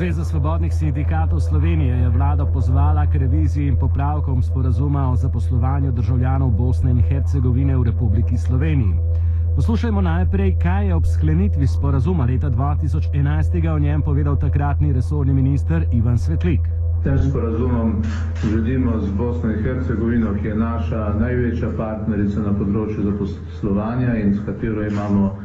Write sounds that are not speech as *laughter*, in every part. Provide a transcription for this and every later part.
Zveza svobodnih sindikatov Slovenije je vlado pozvala k reviziji in popravkom sporazuma o zaposlovanju državljanov Bosne in Hercegovine v Republiki Sloveniji. Poslušajmo najprej, kaj je ob sklenitvi sporazuma leta 2011 o njem povedal takratni resorni minister Ivan Svetlik. Tem sporazumom želimo z Bosno in Hercegovino, ki je naša največja partnerica na področju zaposlovanja in s katero imamo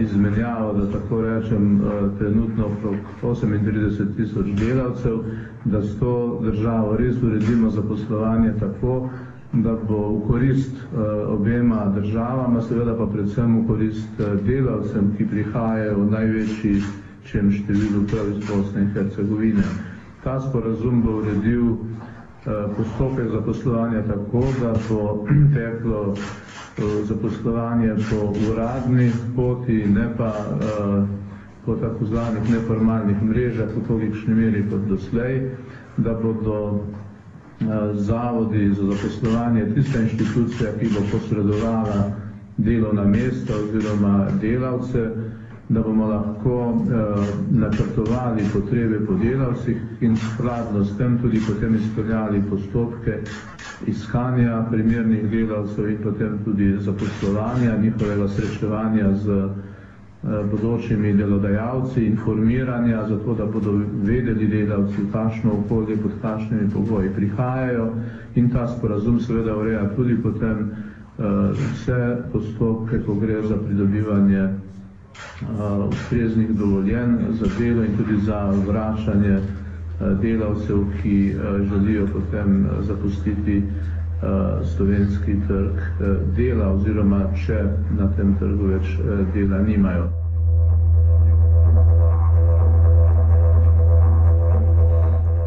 izmenjavo, da tako rečem, uh, trenutno okrog 38 tisoč delavcev, da s to državo res uredimo zaposlovanje tako, da bo v korist uh, obema državama, seveda pa predvsem v korist delavcem, ki prihajajo v največjem številu prav iz Bosne in Hercegovine. Ta sporazum bo uredil postopek zaposlovanja tako, da bo *clears throat* teklo zaposlovanje po uradni poti, ne pa uh, po tako zvanih neformalnih mrežah, v tolikšni meri kot doslej, da bodo uh, zavodi za zaposlovanje tista inštitucija, ki bo posredovala delovna mesta oziroma delavce, da bomo lahko uh, načrtovali potrebe po delavcih in skladno s tem tudi potem izpeljali postopke iskanja primernih delavcev in potem tudi zaposlovanja, njihovega srečevanja z uh, bodočimi delodajalci, informiranja, zato da bodo vedeli delavci, v kakšno okolje, pod kakšnimi pogoji prihajajo. In ta sporazum seveda ureja tudi potem uh, vse postopke, ko gre za pridobivanje uh, ustreznih dovoljen za delo in tudi za vračanje delavcev, ki uh, želijo potem zapustiti uh, slovenski trg dela oziroma če na tem trgu več dela nimajo.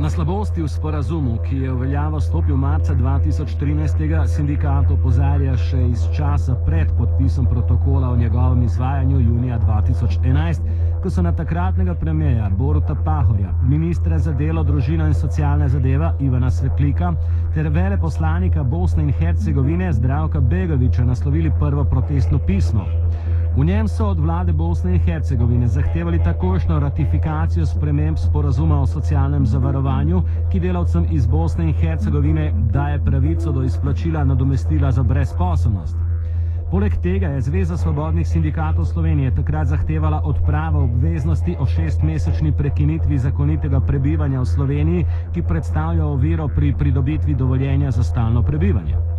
Na slabosti v sporazumu, ki je v veljavo stopil marca 2013, sindikat opozarja še iz časa pred podpisom protokola o njegovem izvajanju junija 2011, ko so na takratnega premijeja Boruta Pahorja, ministra za delo, družino in socialne zadeve Ivana Svetlika ter veleposlanika Bosne in Hercegovine Zdravka Begoviča naslovili prvo protestno pismo. V njem so od vlade Bosne in Hercegovine zahtevali takošno ratifikacijo sprememb sporazuma o socialnem zavarovanju, ki delavcem iz Bosne in Hercegovine daje pravico do izplačila nadomestila za brezposobnost. Poleg tega je Zveza svobodnih sindikatov Slovenije takrat zahtevala odpravo obveznosti o šestmesečni prekinitvi zakonitega prebivanja v Sloveniji, ki predstavlja oviro pri pridobitvi dovoljenja za stalno prebivanje.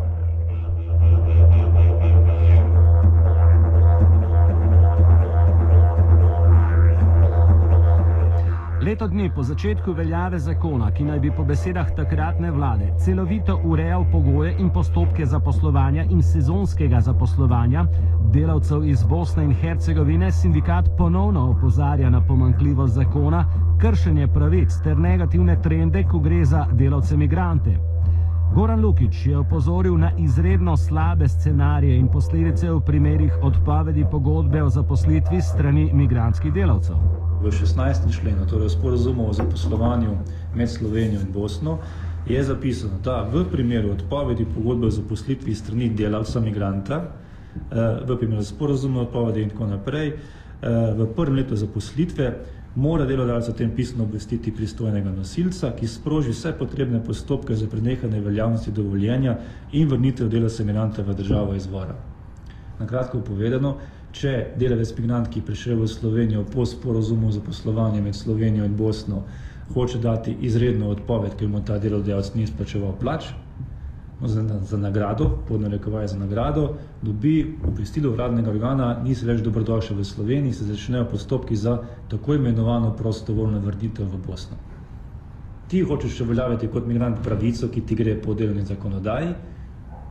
Leto dni po začetku veljave zakona, ki naj bi po besedah takratne vlade celovito urejal pogoje in postopke zaposlovanja in sezonskega zaposlovanja delavcev iz Bosne in Hercegovine, sindikat ponovno opozarja na pomankljivost zakona, kršenje pravic ter negativne trende, ko gre za delavce migrante. Goran Lukič je opozoril na izredno slabe scenarije in posledice v primerih odpovedi pogodbe o zaposlitvi strani migranskih delavcev v 16. členu, torej v sporozumu o zaposlovanju med Slovenijo in Bosno, je zapisano, da v primeru odpovedi pogodbe o zaposlitvi strani delavca migranta, eh, v primeru sporozuma odpovedi in tako naprej, eh, v prvem letu zaposlitve mora delodajalec o tem pisno obvestiti pristojnega nosilca, ki sproži vse potrebne postopke za prenehanje veljavnosti dovoljenja in vrnitev delavca migranta v državo izvora. Na kratko povedano, če delavec migrant, ki prišel v Slovenijo po sporozumu za poslovanje med Slovenijo in Bosno, hoče dati izredno odpoved, ker mu ta delodajalec ni izplačeval plač, no, za, za nagrado, pod narekovaj za nagrado, dobi obvestilo uradnega organa, nisi več dobrodošel v Sloveniji, se začnejo postopki za tako imenovano prostovoljno vrnitev v Bosno. Ti hočeš uveljaviti kot migrant pravico, ki ti gre po delovni zakonodaji,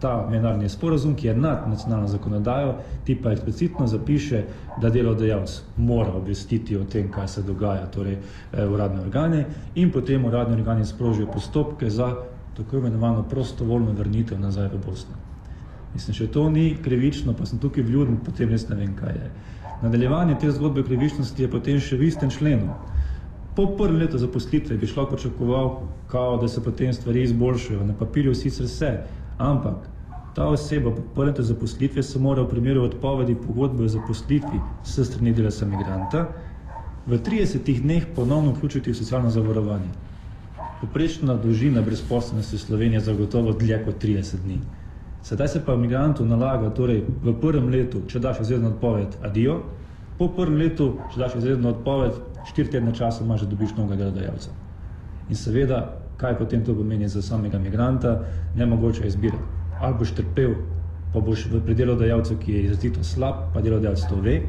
ta mednarodni sporazum, ki je nad nacionalno zakonodajo, ti pa eksplicitno zapiše, da delodajalec mora obvestiti o tem, kaj se dogaja, torej eh, uradne organe in potem uradni organi sprožijo postopke za tako imenovano prostovoljno vrnitev nazaj v Bosno. Mislim, če to ni krivično, pa sem tukaj vljuden, potem res ne vem, kaj je. Nadaljevanje te zgodbe krivičnosti je potem še v istem členu. Po prvem letu zaposlitve bi šlo pričakoval, kao, da se potem stvari izboljšajo. Na papirju sicer vse, ampak Ta oseba po prvem zaposlitvi se mora v primeru odpovedi pogodbe o zaposlitvi s strani delavca migranta v 30 dneh ponovno vključiti v socialno zavarovanje. Poprečna dolžina brezposobnosti Slovenije je zagotovo dlje kot 30 dni. Sedaj se pa imigrantu nalaga, torej v prvem letu, če daš izredno odpoved, adijo, po prvem letu, če daš izredno odpoved, štiri tedne časa imaš, da dobiš novega delodajalca. In seveda, kaj potem to pomeni za samega imigranta, ne mogoče izbirati. Ali boš trpel, pa boš v predelodajalcu, ki je izrazito slab, pa delodajalec to ve,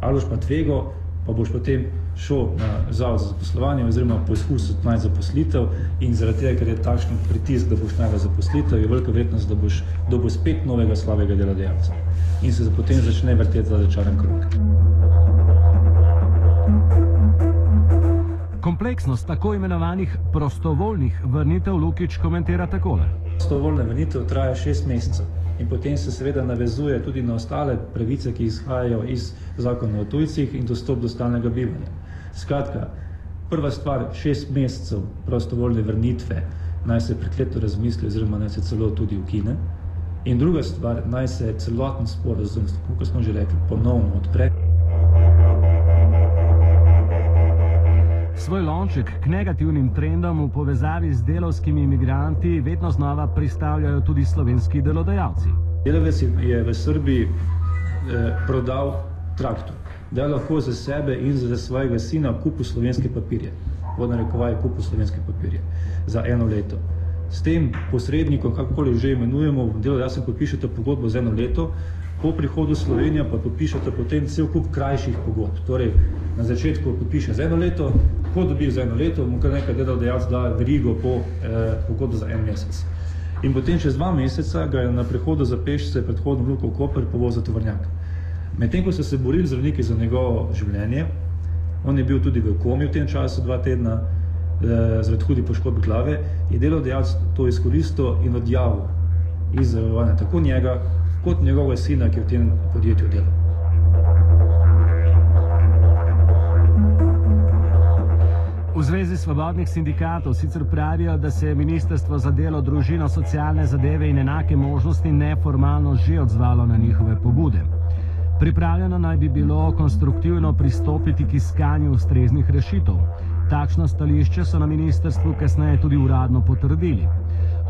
ali boš pa tvego, pa boš potem šel na zavod za zaposlovanje oziroma poskusil najti zaposlitev in zaradi tega, ker je takšen pritisk, da boš najvel zaposlitev, je velika verjetnost, da boš dobil spet novega slabega delodajalca. In se potem začne vrteti ta začaran krug. Kompleksnost tako imenovanih prostovoljnih vrnitev Lukič komentira takole. Prostovoljna vrnitev traja šest mesecev in potem se seveda navezuje tudi na ostale pravice, ki izhajajo iz zakona o tujcih in dostop do stalnega bivanja. Skratka, prva stvar, šest mesecev prostovoljne vrnitve, naj se prekleto razmisli oziroma naj se celo tudi ukine. In druga stvar, naj se celoten sporozum, kot smo že rekli, ponovno odpre. Svoj lonček k negativnim trendom v povezavi z delovskimi imigranti vedno znova pristavljajo tudi slovenski delodajalci. Delavec je v Srbiji eh, prodal traktor, da je lahko za sebe in za svojega sina kupil slovenske papirje. Vodna rekova je kupil slovenske papirje za eno leto. S tem posrednikom, kakorkoli že imenujemo, delodajalcem podpišete pogodbo za eno leto, po prihodu Slovenija pa podpišete potem cel kup krajših pogodb. Torej, na začetku podpiše za eno leto, ko dobi za eno leto, mu kar nekaj delodajalc da verigo po eh, pogodbo za en mesec. In potem čez dva meseca ga je na prehodu za pešce predhodno Luko Koper povozil tovrnjak. Medtem ko so se borili zdravniki za njegovo življenje, on je bil tudi v komi v tem času dva tedna, eh, zaradi hudi poškodb glave, je delodajalec to izkoristil in odjavil iz zavarovanja tako njega, kot njegovega sina, ki je v tem podjetju delal. Zvezi svobodnih sindikatov sicer pravijo, da se je Ministrstvo za delo, družino, socialne zadeve in enake možnosti neformalno že odzvalo na njihove pobude. Pripravljeno naj bi bilo konstruktivno pristopiti k iskanju ustreznih rešitev. Takšno stališče so na ministrstvu kasneje tudi uradno potrdili.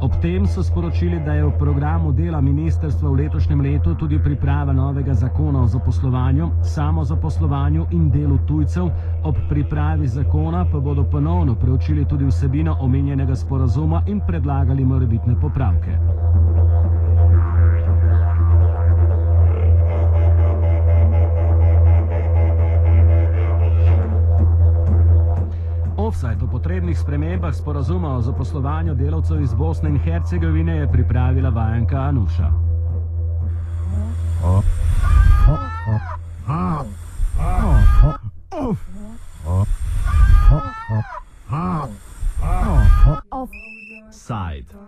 Ob tem so sporočili, da je v programu dela ministrstva v letošnjem letu tudi priprava novega zakona o zaposlovanju, samo zaposlovanju in delu tujcev. Ob pripravi zakona pa bodo ponovno preučili tudi vsebino omenjenega sporazuma in predlagali morebitne popravke. Offside o potrebnih spremembah sporazuma o zaposlovanju delavcev iz Bosne in Hercegovine je pripravila vajenka Anuša. Oh.